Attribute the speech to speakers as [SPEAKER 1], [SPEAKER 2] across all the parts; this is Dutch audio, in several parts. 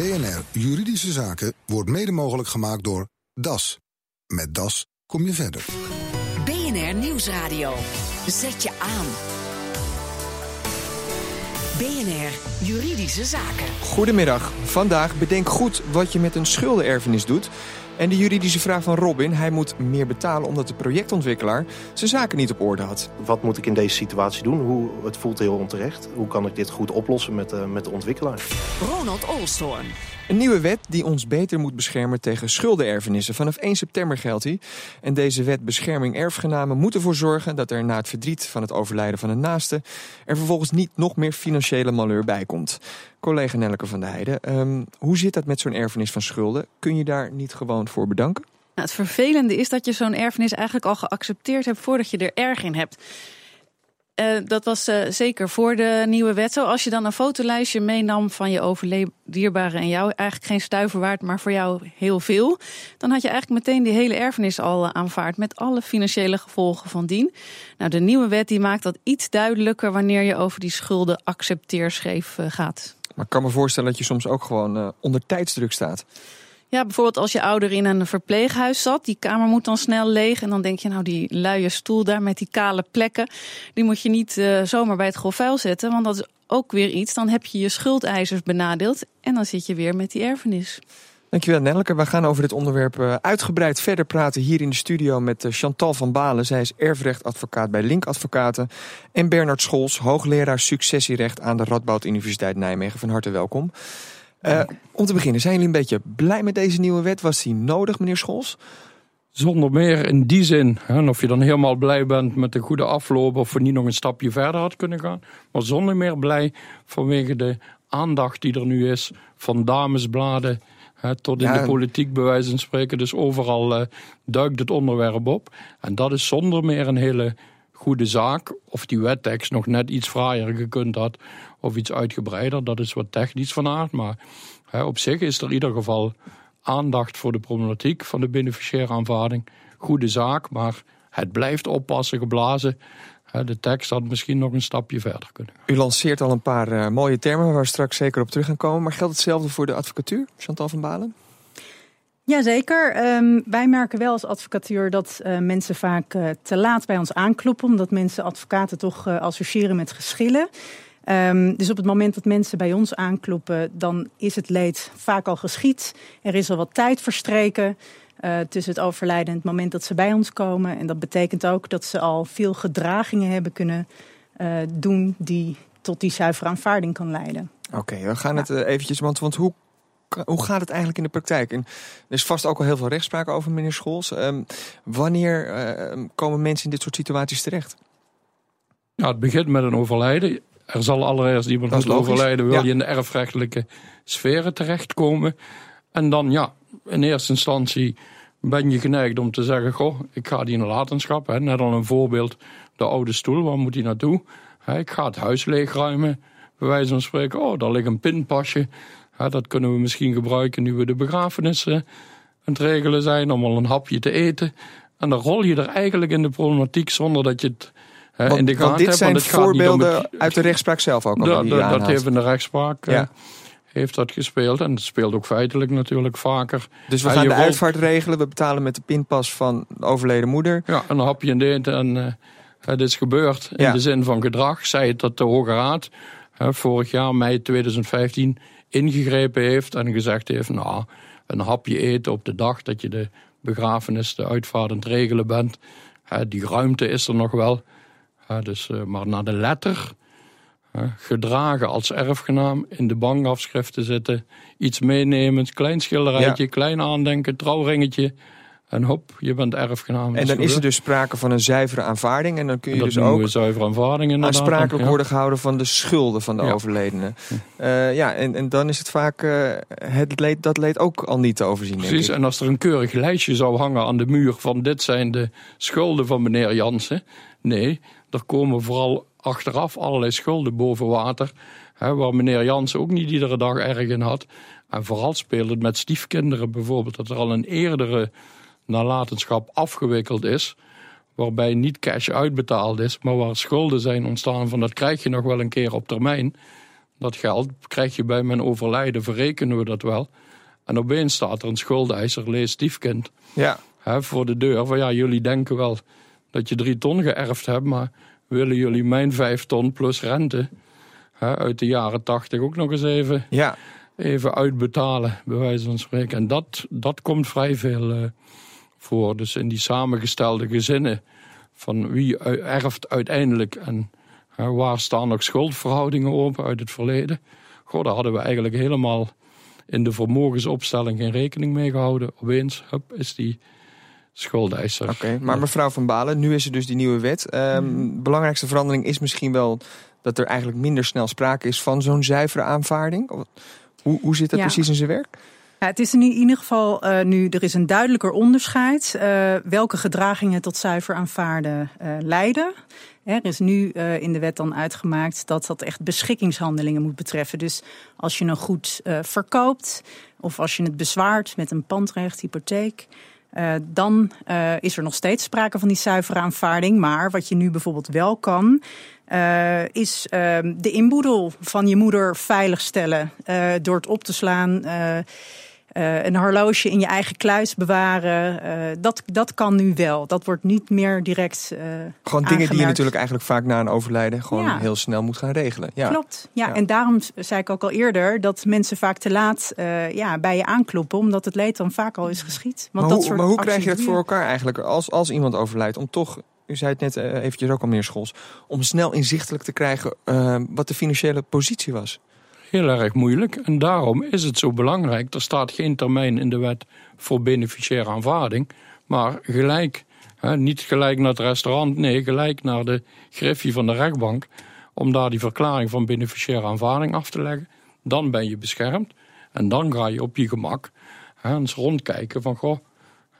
[SPEAKER 1] BNR Juridische Zaken wordt mede mogelijk gemaakt door DAS. Met DAS kom je verder.
[SPEAKER 2] BNR Nieuwsradio. Zet je aan. BNR Juridische Zaken.
[SPEAKER 3] Goedemiddag. Vandaag bedenk goed wat je met een schuldenerfenis doet. En de juridische vraag van Robin, hij moet meer betalen omdat de projectontwikkelaar zijn zaken niet op orde had.
[SPEAKER 4] Wat moet ik in deze situatie doen? Hoe, het voelt heel onterecht. Hoe kan ik dit goed oplossen met, uh, met de ontwikkelaar?
[SPEAKER 2] Ronald Olstorn.
[SPEAKER 3] Een nieuwe wet die ons beter moet beschermen tegen schuldenerfenissen. Vanaf 1 september geldt die. En deze wet bescherming erfgenamen moet ervoor zorgen dat er na het verdriet van het overlijden van een naaste er vervolgens niet nog meer financiële malheur bij komt. Collega Nelleke van der Heijden, um, hoe zit dat met zo'n erfenis van schulden? Kun je daar niet gewoon voor bedanken?
[SPEAKER 5] Nou, het vervelende is dat je zo'n erfenis eigenlijk al geaccepteerd hebt voordat je er erg in hebt. Uh, dat was uh, zeker voor de nieuwe wet zo. Als je dan een fotolijstje meenam van je overleden dierbare en jou eigenlijk geen stuiver waard, maar voor jou heel veel, dan had je eigenlijk meteen die hele erfenis al uh, aanvaard met alle financiële gevolgen van dien. Nou, de nieuwe wet die maakt dat iets duidelijker wanneer je over die schulden accepteerschreef gaat.
[SPEAKER 3] Maar ik kan me voorstellen dat je soms ook gewoon onder tijdsdruk staat.
[SPEAKER 5] Ja, bijvoorbeeld als je ouder in een verpleeghuis zat. Die kamer moet dan snel leeg. En dan denk je, nou die luie stoel daar met die kale plekken. Die moet je niet uh, zomaar bij het grof vuil zetten. Want dat is ook weer iets. Dan heb je je schuldeisers benadeeld. En dan zit je weer met die erfenis.
[SPEAKER 3] Dankjewel Nelleke. We gaan over dit onderwerp uh, uitgebreid verder praten hier in de studio met uh, Chantal van Balen. Zij is erfrechtadvocaat bij Link Advocaten. En Bernard Scholz, hoogleraar successierecht aan de Radboud Universiteit Nijmegen. Van harte welkom. Uh, om te beginnen, zijn jullie een beetje blij met deze nieuwe wet? Was die nodig, meneer Scholz?
[SPEAKER 6] Zonder meer in die zin. En of je dan helemaal blij bent met de goede afloop of we niet nog een stapje verder had kunnen gaan. Maar zonder meer blij vanwege de aandacht die er nu is van damesbladen hè, tot in ja, de politiek bij wijze van spreken. Dus overal uh, duikt het onderwerp op. En dat is zonder meer een hele goede zaak. Of die wettekst nog net iets fraaier gekund had of iets uitgebreider. Dat is wat technisch van aard. Maar hè, op zich is er in ieder geval aandacht voor de problematiek van de beneficiaire. Goede zaak, maar het blijft oppassen geblazen. De tekst had misschien nog een stapje verder kunnen.
[SPEAKER 3] U lanceert al een paar uh, mooie termen waar we straks zeker op terug gaan komen. Maar geldt hetzelfde voor de advocatuur, Chantal van Balen?
[SPEAKER 7] Jazeker. Um, wij merken wel als advocatuur dat uh, mensen vaak uh, te laat bij ons aankloppen. Omdat mensen advocaten toch uh, associëren met geschillen. Um, dus op het moment dat mensen bij ons aankloppen, dan is het leed vaak al geschied. Er is al wat tijd verstreken tussen het overlijden en het moment dat ze bij ons komen. En dat betekent ook dat ze al veel gedragingen hebben kunnen doen die tot die zuivere aanvaarding kan leiden.
[SPEAKER 3] Oké, okay, we gaan ja. het eventjes, want, want hoe hoe gaat het eigenlijk in de praktijk? En er is vast ook al heel veel rechtspraak over, meneer Scholz. Um, wanneer uh, komen mensen in dit soort situaties terecht?
[SPEAKER 6] Ja, het begint met een overlijden. Er zal allereerst iemand moeten overlijden. Wil ja. je in de erfrechtelijke sferen terechtkomen? En dan, ja, in eerste instantie ben je geneigd om te zeggen... goh, ik ga die nalatenschap. Hè. Net al een voorbeeld, de oude stoel, waar moet die naartoe? Hè, ik ga het huis leegruimen. Bij wijze van spreken, oh, daar ligt een pinpasje ja, dat kunnen we misschien gebruiken nu we de begrafenissen aan het regelen zijn, om al een hapje te eten. En dan rol je er eigenlijk in de problematiek zonder dat je het
[SPEAKER 3] want,
[SPEAKER 6] in de gaten
[SPEAKER 3] dit
[SPEAKER 6] hebt.
[SPEAKER 3] zijn
[SPEAKER 6] het
[SPEAKER 3] voorbeelden het... uit de rechtspraak zelf ook.
[SPEAKER 6] Da, da, dat heeft in de rechtspraak ja. uh, heeft dat gespeeld. En het speelt ook feitelijk natuurlijk vaker.
[SPEAKER 3] Dus we gaan de uitvaart regelen. We betalen met de pinpas van de overleden moeder.
[SPEAKER 6] Ja, een hapje in eten. En uh, het is gebeurd in ja. de zin van gedrag. Zij het dat de Hoge Raad uh, vorig jaar, mei 2015 ingegrepen heeft en gezegd heeft: Nou, een hapje eten op de dag dat je de begrafenis, de uitvaart aan het regelen bent. die ruimte is er nog wel. dus, uh, maar naar de letter, gedragen als erfgenaam, in de bankafschriften zitten, iets meenemen, klein schilderijtje, ja. klein aandenken, trouwringetje. En hop, je bent erfgenaam.
[SPEAKER 3] En dan is er dus sprake van een zuivere aanvaarding. En dan kun je
[SPEAKER 6] dat
[SPEAKER 3] dus ook
[SPEAKER 6] zuivere aanvaarding
[SPEAKER 3] aansprakelijk
[SPEAKER 6] ja.
[SPEAKER 3] worden gehouden van de schulden van de ja. overledene. Uh, ja, en, en dan is het vaak uh, het leed, dat leed ook al niet te overzien.
[SPEAKER 6] Precies, en als er een keurig lijstje zou hangen aan de muur van dit zijn de schulden van meneer Jansen. Nee, er komen vooral achteraf allerlei schulden boven water. Hè, waar meneer Jansen ook niet iedere dag erg in had. En vooral speelt het met stiefkinderen bijvoorbeeld. Dat er al een eerdere nalatenschap afgewikkeld is. Waarbij niet cash uitbetaald is, maar waar schulden zijn ontstaan van dat krijg je nog wel een keer op termijn. Dat geld krijg je bij mijn overlijden, verrekenen we dat wel. En opeens staat er een schuldeiser, lees stiefkind,
[SPEAKER 3] Ja.
[SPEAKER 6] hè, voor de deur. Van ja, jullie denken wel dat je drie ton geërfd hebt, maar willen jullie mijn vijf ton plus rente hè, uit de jaren tachtig ook nog eens even,
[SPEAKER 3] Ja.
[SPEAKER 6] even uitbetalen, bij wijze van spreken. En dat, dat komt vrij veel eh, voor. Dus in die samengestelde gezinnen van wie erft uiteindelijk en hè, waar staan nog schuldverhoudingen open uit het verleden. Goh, daar hadden we eigenlijk helemaal in de vermogensopstelling geen rekening mee gehouden. Opeens hup, is die schuldeiser.
[SPEAKER 3] Oké, maar mevrouw Van Balen, nu is er dus die nieuwe wet. Ehm, belangrijkste verandering is misschien wel dat er eigenlijk minder snel sprake is van zo'n zuivere aanvaarding. Of- Hoe, hoe zit dat
[SPEAKER 7] Ja.
[SPEAKER 3] precies in zijn werk?
[SPEAKER 7] Het is in ieder geval eh, nu, er is een duidelijker onderscheid eh, welke gedragingen tot zuiver aanvaarden eh, leiden. Er is nu in de wet dan uitgemaakt dat dat echt beschikkingshandelingen moet betreffen. Dus als je een goed verkoopt of als je het bezwaart met een pandrecht, hypotheek. dan is er nog steeds sprake van die zuivere aanvaarding. Maar wat je nu bijvoorbeeld wel kan, is eh, de inboedel van je moeder veiligstellen. door het op te slaan. Eh, een horloge in je eigen kluis bewaren. eh, dat, dat kan nu wel. Dat wordt niet meer direct. eh,
[SPEAKER 3] Gewoon dingen die je natuurlijk eigenlijk vaak na een overlijden gewoon
[SPEAKER 7] Ja.
[SPEAKER 3] heel snel moet gaan regelen. Ja.
[SPEAKER 7] Klopt. Ja,
[SPEAKER 3] Ja.
[SPEAKER 7] en daarom zei ik ook al eerder dat mensen vaak te laat ja, bij je aankloppen, omdat het leed dan vaak al is geschied. Want
[SPEAKER 3] Maar,
[SPEAKER 7] dat
[SPEAKER 3] hoe,
[SPEAKER 7] soort
[SPEAKER 3] maar hoe krijg je dat voor elkaar eigenlijk als, als iemand overlijdt? Om toch, u zei het net eventjes ook al meneer Schols, om snel inzichtelijk te krijgen wat de financiële positie was.
[SPEAKER 6] Heel erg moeilijk. En daarom is het zo belangrijk. Er staat geen termijn in de wet voor beneficiaire aanvaarding. Maar gelijk, hè, niet gelijk naar het restaurant. Nee, gelijk naar de griffie van de rechtbank. Om daar die verklaring van beneficiaire aanvaarding af te leggen. Dan ben je beschermd. En dan ga je op je gemak hè, eens rondkijken van... Goh,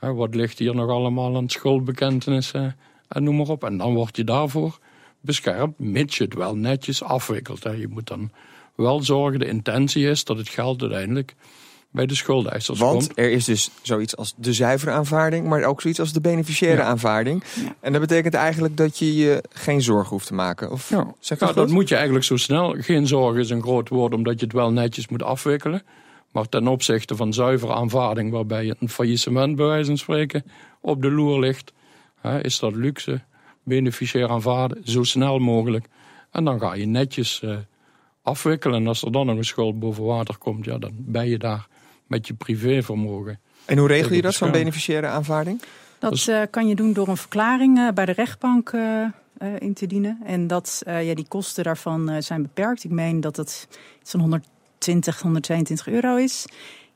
[SPEAKER 6] wat ligt hier nog allemaal aan schuldbekentenissen en noem maar op. En dan word je daarvoor beschermd, mits je het wel netjes afwikkelt. Hè. Je moet dan wel zorgen, de intentie is dat het geld uiteindelijk bij de schuldeisers
[SPEAKER 3] Want
[SPEAKER 6] komt.
[SPEAKER 3] er is dus zoiets als de zuivere aanvaarding, maar ook zoiets als de beneficiaire
[SPEAKER 6] Ja.
[SPEAKER 3] aanvaarding.
[SPEAKER 7] Ja.
[SPEAKER 3] En dat betekent eigenlijk dat je je geen zorgen hoeft te maken. Of
[SPEAKER 6] Ja,
[SPEAKER 3] zeg ik
[SPEAKER 6] ja,
[SPEAKER 3] dat
[SPEAKER 6] moet je eigenlijk zo snel. Geen zorgen is een groot woord, omdat je het wel netjes moet afwikkelen. Maar ten opzichte van zuivere aanvaarding, waarbij een faillissement bij wijze van spreken op de loer ligt, hè, is dat luxe, beneficiair aanvaarden, zo snel mogelijk. En dan ga je netjes eh, afwikkelen. En als er dan nog een schuld boven water komt, ja, dan ben je daar met je privévermogen.
[SPEAKER 3] En hoe regel je dat, zo'n beneficiaire aanvaarding?
[SPEAKER 7] Dat
[SPEAKER 6] Dus-
[SPEAKER 7] eh, kan je doen door een verklaring eh, bij de rechtbank eh, eh, in te dienen. En dat, eh, ja, die kosten daarvan eh, zijn beperkt. Ik meen dat het zo'n 120, 122 euro is.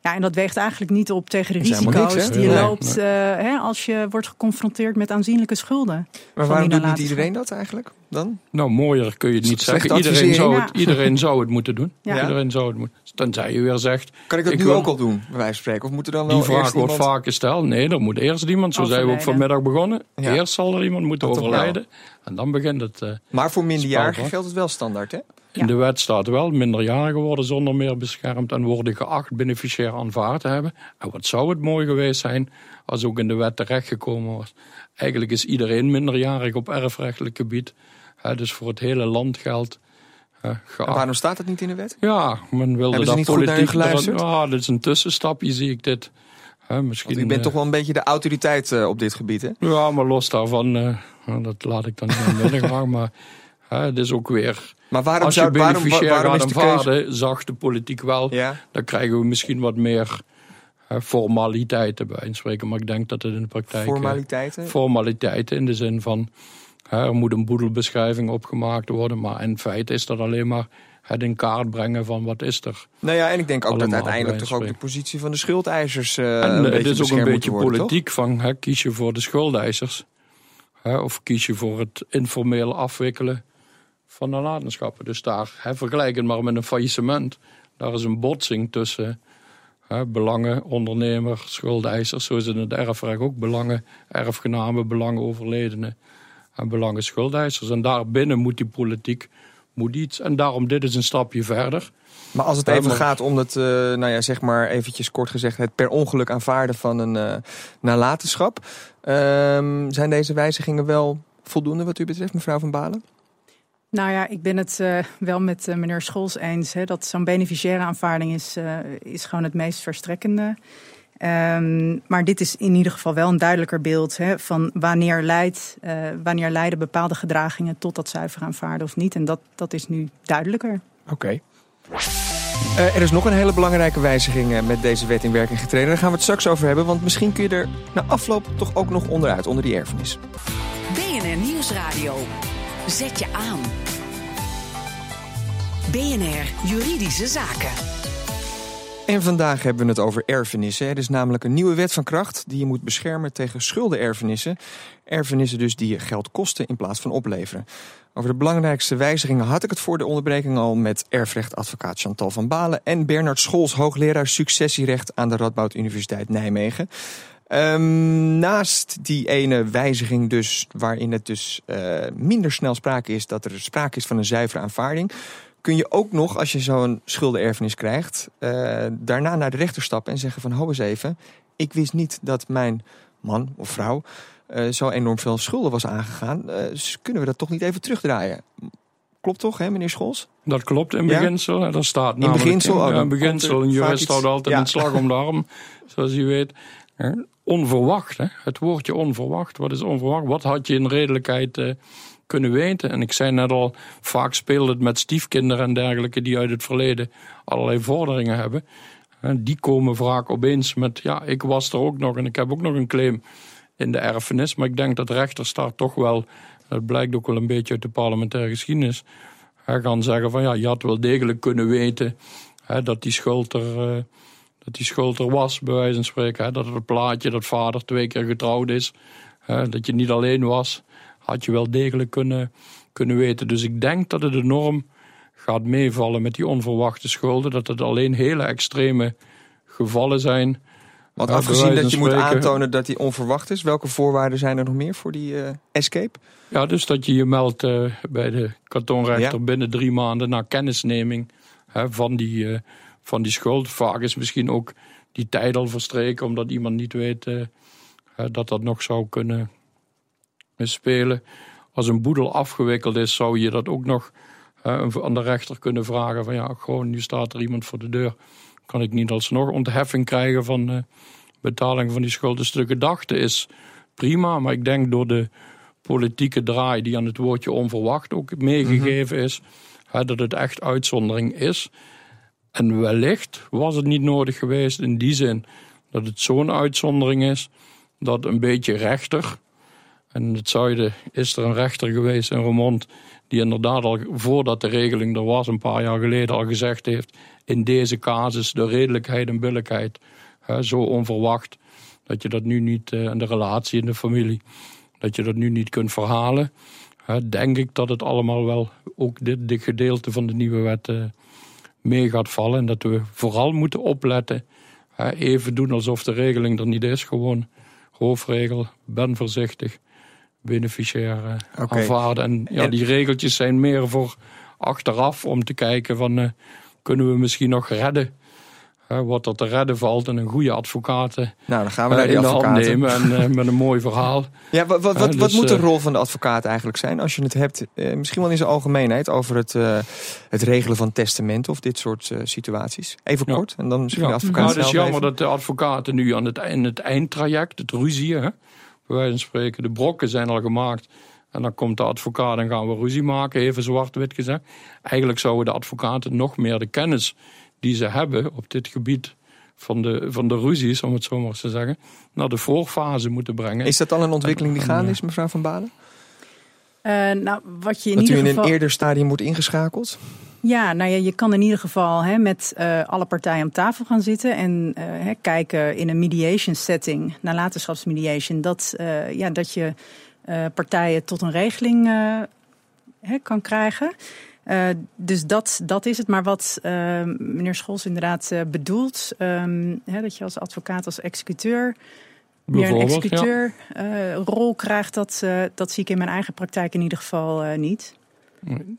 [SPEAKER 7] Ja, en dat weegt eigenlijk niet op tegen de risico's
[SPEAKER 3] niks,
[SPEAKER 7] die je
[SPEAKER 6] Nee,
[SPEAKER 7] loopt eh, hè, als je wordt geconfronteerd met aanzienlijke schulden.
[SPEAKER 3] Maar waarom doet niet iedereen dat eigenlijk dan?
[SPEAKER 6] Nou, mooier kun je het niet zeggen. Iedereen zou, het, iedereen zou het moeten doen.
[SPEAKER 7] Ja.
[SPEAKER 6] Iedereen zou het moeten. Tenzij je weer zegt,
[SPEAKER 3] Kan ik dat
[SPEAKER 6] Ik
[SPEAKER 3] nu
[SPEAKER 6] wil-
[SPEAKER 3] ook al doen, bij wijze van spreken? Of moet er dan wel
[SPEAKER 6] Die vraag
[SPEAKER 3] eerst
[SPEAKER 6] wordt
[SPEAKER 3] iemand...
[SPEAKER 6] vaak gesteld. Nee, er moet eerst iemand, zo zijn we ook vanmiddag begonnen.
[SPEAKER 3] Ja.
[SPEAKER 6] Eerst zal er iemand moeten
[SPEAKER 3] Dat
[SPEAKER 6] overlijden. En dan begint het. eh,
[SPEAKER 3] Maar voor minderjarigen geldt het wel standaard, hè?
[SPEAKER 7] Ja.
[SPEAKER 6] In de wet staat wel, minderjarigen worden zonder meer beschermd en worden geacht beneficiair aanvaard te hebben. En wat zou het mooi geweest zijn als ook in de wet terechtgekomen was. Eigenlijk is iedereen minderjarig op erfrechtelijk gebied. Hè, dus voor het hele land geldt.
[SPEAKER 3] waarom staat dat niet in de wet?
[SPEAKER 6] Ja, men wilde
[SPEAKER 3] Hebben ze
[SPEAKER 6] dat
[SPEAKER 3] niet goed naar
[SPEAKER 6] politiek...
[SPEAKER 3] geluisterd?
[SPEAKER 6] Ja, dit is een tussenstapje, zie ik dit. Hè, misschien,
[SPEAKER 3] Want u bent
[SPEAKER 6] eh,
[SPEAKER 3] toch wel een beetje de autoriteit eh, op dit gebied, hè?
[SPEAKER 6] Ja, maar los daarvan, eh, nou, dat laat ik dan niet aan. Maar het is ook weer...
[SPEAKER 3] Maar waarom,
[SPEAKER 6] Als je
[SPEAKER 3] zou, waarom,
[SPEAKER 6] beneficiair
[SPEAKER 3] waarom
[SPEAKER 6] gaat
[SPEAKER 3] de keuze...
[SPEAKER 6] aanvaarden, zag de politiek wel...
[SPEAKER 3] Ja,
[SPEAKER 6] dan krijgen we misschien wat meer formaliteiten bij inspreken. Maar ik denk dat het in de praktijk... eh,
[SPEAKER 3] formaliteiten.
[SPEAKER 6] formaliteiten in de zin van... er moet een boedelbeschrijving opgemaakt worden. Maar in feite is dat alleen maar het in kaart brengen van wat is er.
[SPEAKER 3] Nou ja, en ik denk ook dat uiteindelijk toch ook de positie van de schuldeisers eh
[SPEAKER 6] en eh, het is ook een beetje
[SPEAKER 3] toch?
[SPEAKER 6] politiek van hè, kies je voor de schuldeisers. Hè, of kies je voor het informeel afwikkelen van nalatenschappen. Dus daar, hè, vergelijk het maar met een faillissement. Daar is een botsing tussen hè, belangen, ondernemer, schuldeisers. Zo is het in het erfrecht ook belangen, erfgenamen, belangen overledenen en belangen schuldeisers. En daarbinnen moet die politiek moet iets. En daarom dit is een stapje verder.
[SPEAKER 3] Maar als het even gaat om het, eh, nou ja, zeg maar eventjes kort gezegd, het per ongeluk aanvaarden van een eh, nalatenschap. ehm, zijn deze wijzigingen wel voldoende wat u betreft, mevrouw Van Balen?
[SPEAKER 7] Nou ja, ik ben het uh, wel met uh, meneer Scholz eens. Hè, dat zo'n beneficiaire aanvaarding is, uh, is gewoon het meest verstrekkende. Um, maar dit is in ieder geval wel een duidelijker beeld hè, van wanneer, leidt, wanneer leiden bepaalde gedragingen tot dat zuiver aanvaarden of niet. En dat, dat is nu duidelijker.
[SPEAKER 3] Oké. Okay. er is nog een hele belangrijke wijziging met deze wet in werking getreden. Daar gaan we het straks over hebben, want misschien kun je er na afloop toch ook nog onderuit, onder die erfenis.
[SPEAKER 2] BNR Nieuwsradio. Zet je aan. BNR Juridische Zaken.
[SPEAKER 3] En vandaag hebben we het over erfenissen. Er is namelijk een nieuwe wet van kracht die je moet beschermen tegen schuldenerfenissen. Erfenissen dus die je geld kosten in plaats van opleveren. Over de belangrijkste wijzigingen had ik het voor de onderbreking al met erfrechtadvocaat Chantal van Balen en Bernard Scholz, hoogleraar successierecht aan de Radboud Universiteit Nijmegen. Um, naast die ene wijziging dus, waarin het dus uh, minder snel sprake is dat er sprake is van een zuivere aanvaarding, kun je ook nog, als je zo'n schuldenerfenis krijgt, uh, daarna naar de rechter stappen en zeggen van hou eens even, ik wist niet dat mijn man of vrouw uh, zo enorm veel schulden was aangegaan. dus kunnen we dat toch niet even terugdraaien? Klopt toch, hè, meneer Scholz?
[SPEAKER 6] Dat klopt in beginsel. Ja? Dat staat
[SPEAKER 3] in beginsel.
[SPEAKER 6] In, in beginsel. Een jurist houdt altijd ja. een slag om de arm, zoals u weet onverwacht. Hè? Het woordje onverwacht. Wat is onverwacht? Wat had je in redelijkheid kunnen weten? En ik zei net al, vaak speelt het met stiefkinderen en dergelijke die uit het verleden allerlei vorderingen hebben. En die komen vaak opeens met, ja, ik was er ook nog en ik heb ook nog een claim in de erfenis. Maar ik denk dat rechters daar toch wel, dat blijkt ook wel een beetje uit de parlementaire geschiedenis, gaan zeggen van ja, je had wel degelijk kunnen weten hè, dat die schuld er... Uh, dat die schuld er was, bij wijze van spreken. Hè? Dat het plaatje dat vader twee keer getrouwd is, hè? dat je niet alleen was, had je wel degelijk kunnen, kunnen weten. Dus ik denk dat het enorm gaat meevallen met die onverwachte schulden. Dat het alleen hele extreme gevallen zijn.
[SPEAKER 3] Want afgezien dat je moet aantonen dat die onverwacht is, welke voorwaarden zijn er nog meer voor die uh, escape?
[SPEAKER 6] Ja, dus dat je je meldt uh, bij de kantonrechter ja. binnen drie maanden na kennisneming hè, van die. Uh, van die schuld. Vaak is misschien ook die tijd al verstreken, omdat iemand niet weet dat dat nog zou kunnen spelen. Als een boedel afgewikkeld is, zou je dat ook nog uh, aan de rechter kunnen vragen: van ja, gewoon nu staat er iemand voor de deur. Kan ik niet alsnog ontheffing krijgen van uh, betaling van die schuld? Dus de gedachte is prima, maar ik denk door de politieke draai die aan het woordje onverwacht ook meegegeven is, dat het echt uitzondering is. En wellicht was het niet nodig geweest in die zin dat het zo'n uitzondering is dat een beetje rechter. En in het zuiden is er een rechter geweest in Remond die inderdaad al voordat de regeling er was, een paar jaar geleden al gezegd heeft: in deze casus de redelijkheid en billijkheid zo onverwacht dat je dat nu niet in eh, de relatie in de familie, dat je dat nu niet kunt verhalen. Denk ik dat het allemaal wel ook dit, dit gedeelte van de nieuwe wet uh, mee gaat vallen. En dat we vooral moeten opletten. Even doen alsof de regeling er niet is. Gewoon hoofdregel, ben voorzichtig, beneficiair okay. aanvaarden. En ja, die regeltjes zijn meer voor achteraf om te kijken van... Uh, kunnen we misschien nog redden wat er te redden valt en een goede advocaat nou,
[SPEAKER 3] dan gaan we naar die
[SPEAKER 6] in de hand nemen en uh, met een mooi verhaal.
[SPEAKER 3] Ja, wat, wat, wat, dus, wat moet de rol van de advocaat eigenlijk zijn als je het hebt, uh, misschien wel in zijn algemeenheid, over het, uh, het regelen van testamenten of dit soort situaties? Even kort ja. en dan misschien ja. de advocaat.
[SPEAKER 6] Nou, het is jammer dat de advocaten nu aan het, in het eindtraject, het ruzie, hè, bij wijze van spreken, de brokken zijn al gemaakt. En dan komt de advocaat en gaan we ruzie maken, even zwart-wit gezegd. Eigenlijk zouden de advocaten nog meer de kennis die ze hebben op dit gebied van de, van de ruzies, om het zo maar te zeggen, naar de voorfase moeten brengen.
[SPEAKER 3] Is dat al een ontwikkeling die gaande is, mevrouw Van Balen?
[SPEAKER 7] Uh, nou, wat je in
[SPEAKER 3] dat
[SPEAKER 7] ieder
[SPEAKER 3] u in
[SPEAKER 7] geval...
[SPEAKER 3] een eerder stadium wordt ingeschakeld?
[SPEAKER 7] Ja, nou ja, je kan in ieder geval hè, met uh, alle partijen om tafel gaan zitten en uh, hè, kijken in een mediation setting, nalatenschapsmediation, dat, ja, dat je partijen tot een regeling hè, kan krijgen. Dus dat, dat is het. Maar wat meneer Scholz inderdaad bedoelt, um, hè, dat je als advocaat, als executeur, meer een executeurrol ja. krijgt, dat, dat zie ik in mijn eigen praktijk in ieder geval niet.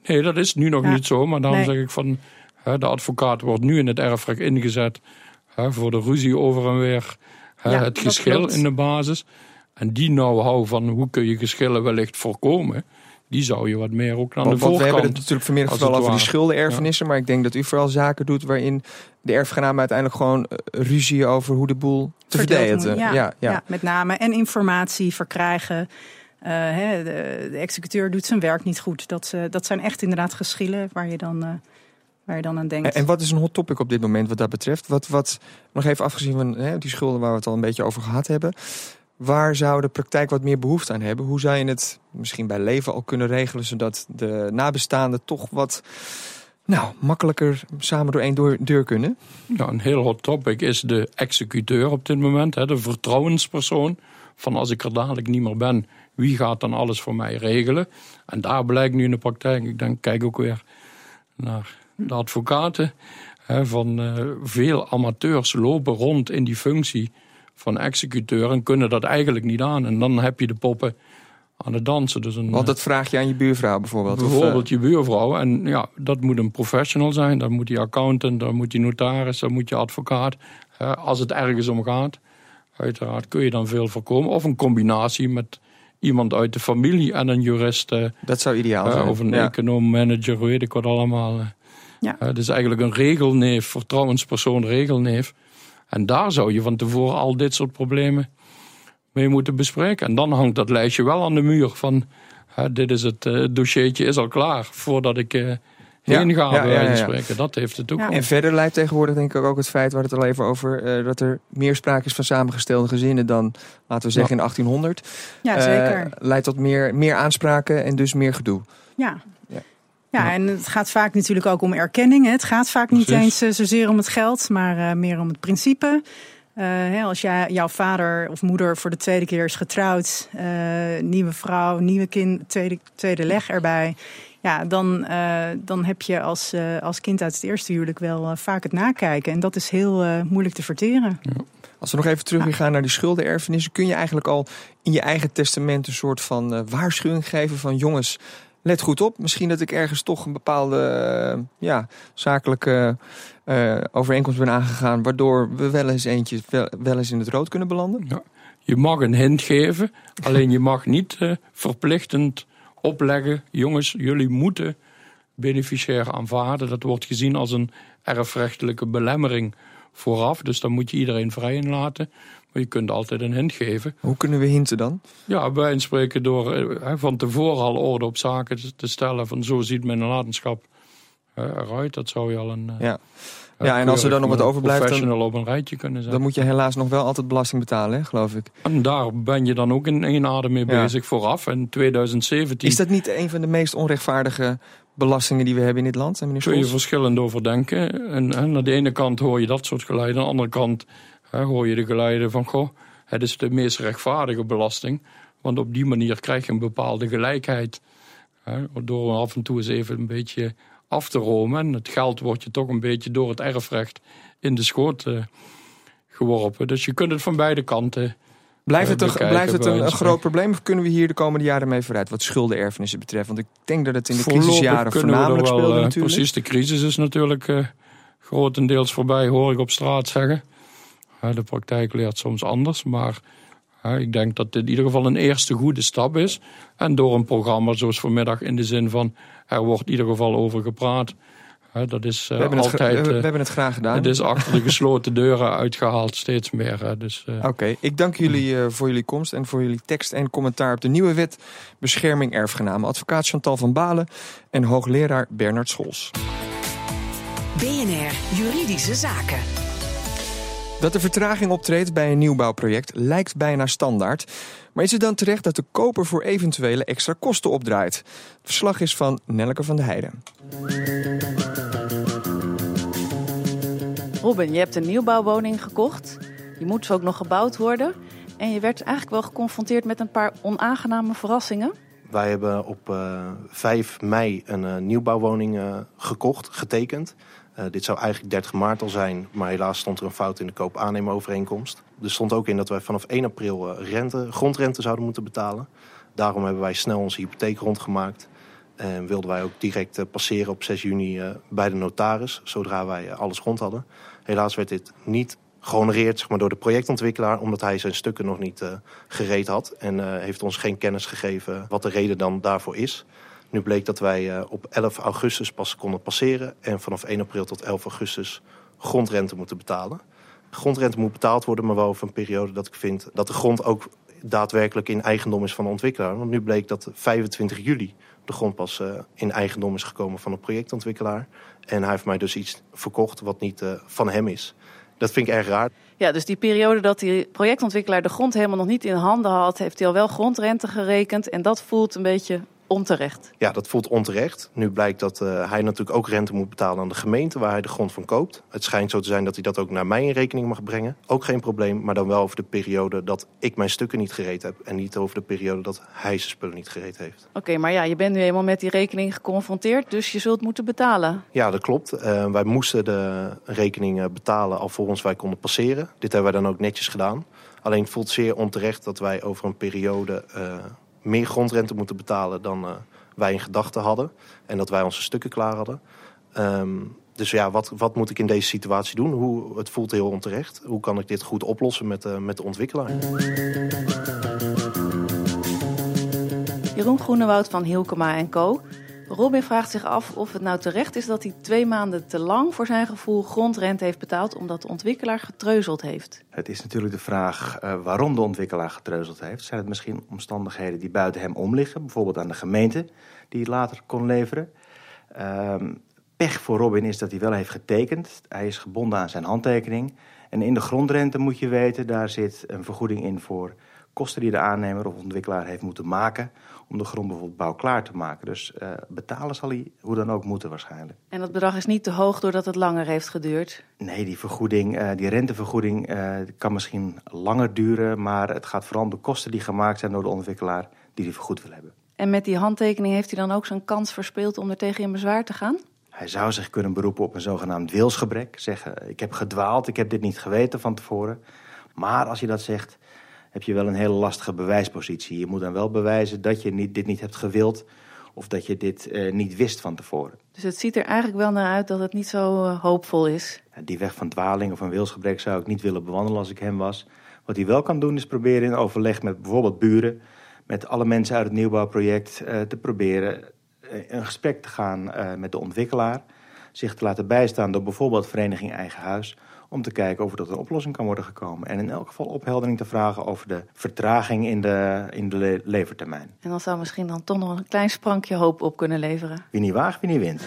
[SPEAKER 6] Nee, dat is nu nog ja. niet zo. Maar daarom nee. zeg ik van, de advocaat wordt nu in het erfrecht ingezet voor de ruzie over en weer, ja, het geschil in de basis. En die know-how van hoe kun je geschillen wellicht voorkomen die zou je wat meer ook aan
[SPEAKER 3] Want,
[SPEAKER 6] de
[SPEAKER 3] want we
[SPEAKER 6] voorkant...
[SPEAKER 3] hebben het natuurlijk vanmiddag
[SPEAKER 6] als
[SPEAKER 3] vooral over die schuldenerfenissen. Maar ik denk dat u vooral zaken doet waarin de erfgenamen uiteindelijk gewoon eh, ruzie over hoe de boel te verdelen. Ja,
[SPEAKER 7] ja,
[SPEAKER 3] ja,
[SPEAKER 7] met name. En informatie verkrijgen. Eh, hè, de, de executeur doet zijn werk niet goed. Dat, eh, dat zijn echt inderdaad geschillen waar je dan, eh, waar je dan aan denkt.
[SPEAKER 3] En, en wat is een hot topic op dit moment wat dat betreft? Wat, wat nog even afgezien van hè, die schulden waar we het al een beetje over gehad hebben. Waar zou de praktijk wat meer behoefte aan hebben? Hoe zou je het misschien bij leven al kunnen regelen, zodat de nabestaanden toch wat nou, makkelijker samen door één deur, deur kunnen?
[SPEAKER 6] Ja, een heel hot topic is de executeur op dit moment. Hè, de vertrouwenspersoon. Van als ik er dadelijk niet meer ben, wie gaat dan alles voor mij regelen? En daar blijkt nu in de praktijk, ik denk, kijk ook weer naar de advocaten. Hè, van eh, veel amateurs lopen rond in die functie van executeur en kunnen dat eigenlijk niet aan. En dan heb je de poppen aan het dansen. Dus een,
[SPEAKER 3] Want dat vraag je aan je buurvrouw bijvoorbeeld. of, eh,
[SPEAKER 6] Bijvoorbeeld je buurvrouw. En ja, dat moet een professional zijn. Dat moet die accountant, dat moet die notaris, dat moet je advocaat. Eh, als het ergens om gaat, uiteraard kun je dan veel voorkomen. Of een combinatie met iemand uit de familie en een jurist. eh,
[SPEAKER 3] dat zou ideaal
[SPEAKER 6] eh,
[SPEAKER 3] zijn.
[SPEAKER 6] of een
[SPEAKER 3] Ja.
[SPEAKER 6] econoom, manager, weet ik wat allemaal. eh.
[SPEAKER 7] Ja.
[SPEAKER 6] Eh, dus eigenlijk een regelneef, vertrouwenspersoon, regelneef. En daar zou je van tevoren al dit soort problemen mee moeten bespreken. En dan hangt dat lijstje wel aan de muur van... hè, dit is het eh, dossiertje is al klaar voordat ik eh
[SPEAKER 3] Ja, ja.
[SPEAKER 6] spreken. Dat heeft het ook.
[SPEAKER 3] En verder leidt tegenwoordig denk ik ook het feit, waar het al even over, eh, dat er meer sprake is van samengestelde gezinnen dan, laten we zeggen, in 1800.
[SPEAKER 7] ja,
[SPEAKER 3] Eh,
[SPEAKER 7] zeker.
[SPEAKER 3] leidt tot meer, meer aanspraken en dus meer gedoe.
[SPEAKER 7] Ja.
[SPEAKER 3] Ja.
[SPEAKER 7] Ja, en het gaat vaak natuurlijk ook om erkenning. hè. Het gaat vaak niet
[SPEAKER 6] Precies.
[SPEAKER 7] eens eh, zozeer om het geld, maar eh, meer om het principe. Eh, hè, als jij, jouw vader of moeder voor de tweede keer is getrouwd, eh, nieuwe vrouw, nieuwe kind, tweede, tweede leg erbij. Ja, dan, eh, dan heb je als, eh, als kind uit het eerste huwelijk wel eh, vaak het nakijken. En dat is heel eh, moeilijk te verteren.
[SPEAKER 3] Als we nog even terug weer gaan naar die schuldenerfenissen, kun je eigenlijk al in je eigen testament een soort van waarschuwing geven van jongens, let goed op. Misschien dat ik ergens toch een bepaalde ja, zakelijke eh, overeenkomst ben aangegaan, waardoor we wel eens eentje wel, wel eens in het rood kunnen belanden.
[SPEAKER 6] Je mag een hint geven, alleen je mag niet eh, verplichtend opleggen. Jongens, jullie moeten beneficiair aanvaarden. Dat wordt gezien als een erfrechtelijke belemmering vooraf. Dus dan moet je iedereen vrij in laten. Maar je kunt altijd een hint geven.
[SPEAKER 3] Hoe kunnen we hinten dan?
[SPEAKER 6] Ja, bij een spreken door eh, van tevoren al orde op zaken te- te stellen. Van zo ziet mijn nalatenschap eh, eruit. Dat zou je al een. eh,
[SPEAKER 3] Ja. Ja, en als er dan nog wat overblijft, dan-
[SPEAKER 6] op een rijtje kunnen zetten.
[SPEAKER 3] Dan moet je helaas nog wel altijd belasting betalen, hè, geloof ik.
[SPEAKER 6] En daar ben je dan ook in één adem mee
[SPEAKER 3] Ja.
[SPEAKER 6] bezig vooraf. In 2017
[SPEAKER 3] Is dat niet een van de meest onrechtvaardige belastingen die we hebben in dit land,
[SPEAKER 6] kun je verschillend over denken. En, en aan de ene kant hoor je dat soort geluiden. Aan de andere kant hè, hoor je de geluiden van... Goh, het is de meest rechtvaardige belasting. Want op die manier krijg je een bepaalde gelijkheid. Hè, door af en toe eens even een beetje af te romen. En het geld wordt je toch een beetje door het erfrecht in de schoot eh, geworpen. Dus je kunt het van beide kanten...
[SPEAKER 3] Blijft het,
[SPEAKER 6] eh,
[SPEAKER 3] een,
[SPEAKER 6] bekijken
[SPEAKER 3] blijft het een, groot probleem of kunnen we hier de komende jaren mee vooruit wat schuldenerfenissen betreft? Want ik denk dat het in de
[SPEAKER 6] Voorlopig
[SPEAKER 3] crisisjaren voornamelijk
[SPEAKER 6] wel,
[SPEAKER 3] speelde
[SPEAKER 6] eh,
[SPEAKER 3] natuurlijk.
[SPEAKER 6] Precies, de crisis is natuurlijk grotendeels voorbij, hoor ik op straat zeggen. De praktijk leert soms anders, maar ik denk dat dit in ieder geval een eerste goede stap is. En door een programma zoals vanmiddag in de zin van er wordt in ieder geval over gepraat. Dat is
[SPEAKER 3] we,
[SPEAKER 6] eh,
[SPEAKER 3] hebben het,
[SPEAKER 6] altijd...
[SPEAKER 3] we, we
[SPEAKER 6] eh,
[SPEAKER 3] hebben het graag gedaan.
[SPEAKER 6] het is achter de gesloten deuren uitgehaald, steeds meer. hè. Dus, eh,
[SPEAKER 3] Oké, ik dank jullie eh, voor jullie komst en voor jullie tekst en commentaar op de nieuwe wet bescherming erfgenamen. Advocaat Chantal van Balen en hoogleraar Bernard Scholz.
[SPEAKER 2] BNR Juridische Zaken.
[SPEAKER 3] Dat er vertraging optreedt bij een nieuwbouwproject lijkt bijna standaard. Maar is het dan terecht dat de koper voor eventuele extra kosten opdraait? Het verslag is van Nelleke van de Heijden.
[SPEAKER 5] Robin, je hebt een nieuwbouwwoning gekocht. Die moet ook nog gebouwd worden. En je werd eigenlijk wel geconfronteerd met een paar onaangename verrassingen.
[SPEAKER 4] Wij hebben op eh 5 mei een eh, nieuwbouwwoning eh, gekocht, getekend. Eh, dit zou eigenlijk 30 maart al zijn, maar helaas stond er een fout in de koop-aannemerovereenkomst. Er stond ook in dat wij vanaf 1 april eh, rente, grondrente zouden moeten betalen. Daarom hebben wij snel onze hypotheek rondgemaakt. En wilden wij ook direct eh, passeren op 6 juni bij de notaris, zodra wij alles rond hadden. Helaas werd dit niet gehonoreerd zeg maar, door de projectontwikkelaar, omdat hij zijn stukken nog niet gereed had. En heeft ons geen kennis gegeven wat de reden dan daarvoor is. Nu bleek dat wij uh, op 11 augustus pas konden passeren en vanaf 1 april tot 11 augustus grondrente moeten betalen. Grondrente moet betaald worden, maar wel over een periode dat ik vind dat de grond ook daadwerkelijk in eigendom is van de ontwikkelaar. Want nu bleek dat 25 juli de grond pas uh, in eigendom is gekomen van de projectontwikkelaar. En hij heeft mij dus iets verkocht wat niet uh, van hem is. Dat vind ik erg raar.
[SPEAKER 5] Ja, dus die periode dat die projectontwikkelaar de grond helemaal nog niet in handen had, heeft hij al wel grondrente gerekend. En dat voelt een beetje onterecht.
[SPEAKER 4] Ja, dat voelt onterecht. Nu blijkt dat uh, hij natuurlijk ook rente moet betalen aan de gemeente waar hij de grond van koopt. Het schijnt zo te zijn dat hij dat ook naar mij in rekening mag brengen. Ook geen probleem, maar dan wel over de periode dat ik mijn stukken niet gereed heb. En niet over de periode dat hij zijn spullen niet gereed heeft.
[SPEAKER 5] Oké, okay, maar ja, je bent nu eenmaal met die rekening geconfronteerd, dus je zult moeten betalen.
[SPEAKER 4] Ja, dat klopt. Uh, wij moesten de rekening betalen alvorens wij konden passeren. Dit hebben wij dan ook netjes gedaan. Alleen het voelt zeer onterecht dat wij over een periode... Uh, meer grondrente moeten betalen dan uh, wij in gedachten hadden. En dat wij onze stukken klaar hadden. Um, dus ja, wat, wat moet ik in deze situatie doen? Hoe, het voelt heel onterecht. Hoe kan ik dit goed oplossen met, uh, met de ontwikkelaar?
[SPEAKER 5] Jeroen Groenewoud van Hilkema Co. Robin vraagt zich af of het nou terecht is dat hij twee maanden te lang voor zijn gevoel grondrente heeft betaald omdat de ontwikkelaar getreuzeld heeft.
[SPEAKER 8] Het is natuurlijk de vraag uh, waarom de ontwikkelaar getreuzeld heeft. Zijn het misschien omstandigheden die buiten hem om liggen, bijvoorbeeld aan de gemeente die het later kon leveren? Uh, pech voor Robin is dat hij wel heeft getekend. Hij is gebonden aan zijn handtekening. En in de grondrente moet je weten, daar zit een vergoeding in voor kosten die de aannemer of ontwikkelaar heeft moeten maken om de grond bijvoorbeeld bouwklaar te maken. Dus uh, betalen zal hij hoe dan ook moeten waarschijnlijk.
[SPEAKER 5] En dat bedrag is niet te hoog doordat het langer heeft geduurd?
[SPEAKER 8] Nee, die vergoeding, uh, die rentevergoeding uh, kan misschien langer duren, maar het gaat vooral om de kosten die gemaakt zijn door de ontwikkelaar die die vergoed wil hebben.
[SPEAKER 5] En met die handtekening heeft hij dan ook zijn kans verspeeld om er tegen in bezwaar te gaan?
[SPEAKER 8] Hij zou zich kunnen beroepen op een zogenaamd wilsgebrek. Zeggen, ik heb gedwaald, ik heb dit niet geweten van tevoren. Maar als je dat zegt, heb je wel een hele lastige bewijspositie. Je moet dan wel bewijzen dat je niet, dit niet hebt gewild of dat je dit uh, niet wist van tevoren.
[SPEAKER 5] Dus het ziet er eigenlijk wel naar uit dat het niet zo uh, hoopvol is.
[SPEAKER 8] Die weg van dwaling of een wilsgebrek zou ik niet willen bewandelen als ik hem was. Wat hij wel kan doen is proberen in overleg met bijvoorbeeld buren... met alle mensen uit het nieuwbouwproject uh, te proberen een gesprek te gaan met de ontwikkelaar... zich te laten bijstaan door bijvoorbeeld Vereniging Eigen Huis om te kijken of er tot een oplossing kan worden gekomen. En in elk geval opheldering te vragen over de vertraging in de, in de le levertermijn.
[SPEAKER 5] En dan zou misschien dan toch nog een klein sprankje hoop op kunnen leveren.
[SPEAKER 8] Wie niet waagt, wie niet wint.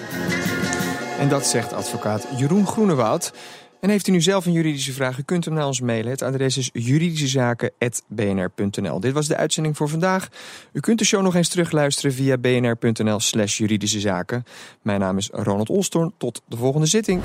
[SPEAKER 3] En dat zegt advocaat Jeroen Groenewoud. En heeft u nu zelf een juridische vraag, u kunt hem naar ons mailen. Het adres is juridischezaken.bnr.nl. Dit was de uitzending voor vandaag. U kunt de show nog eens terugluisteren via bnr.nl slash juridische zaken. Mijn naam is Ronald Olstorn. Tot de volgende zitting.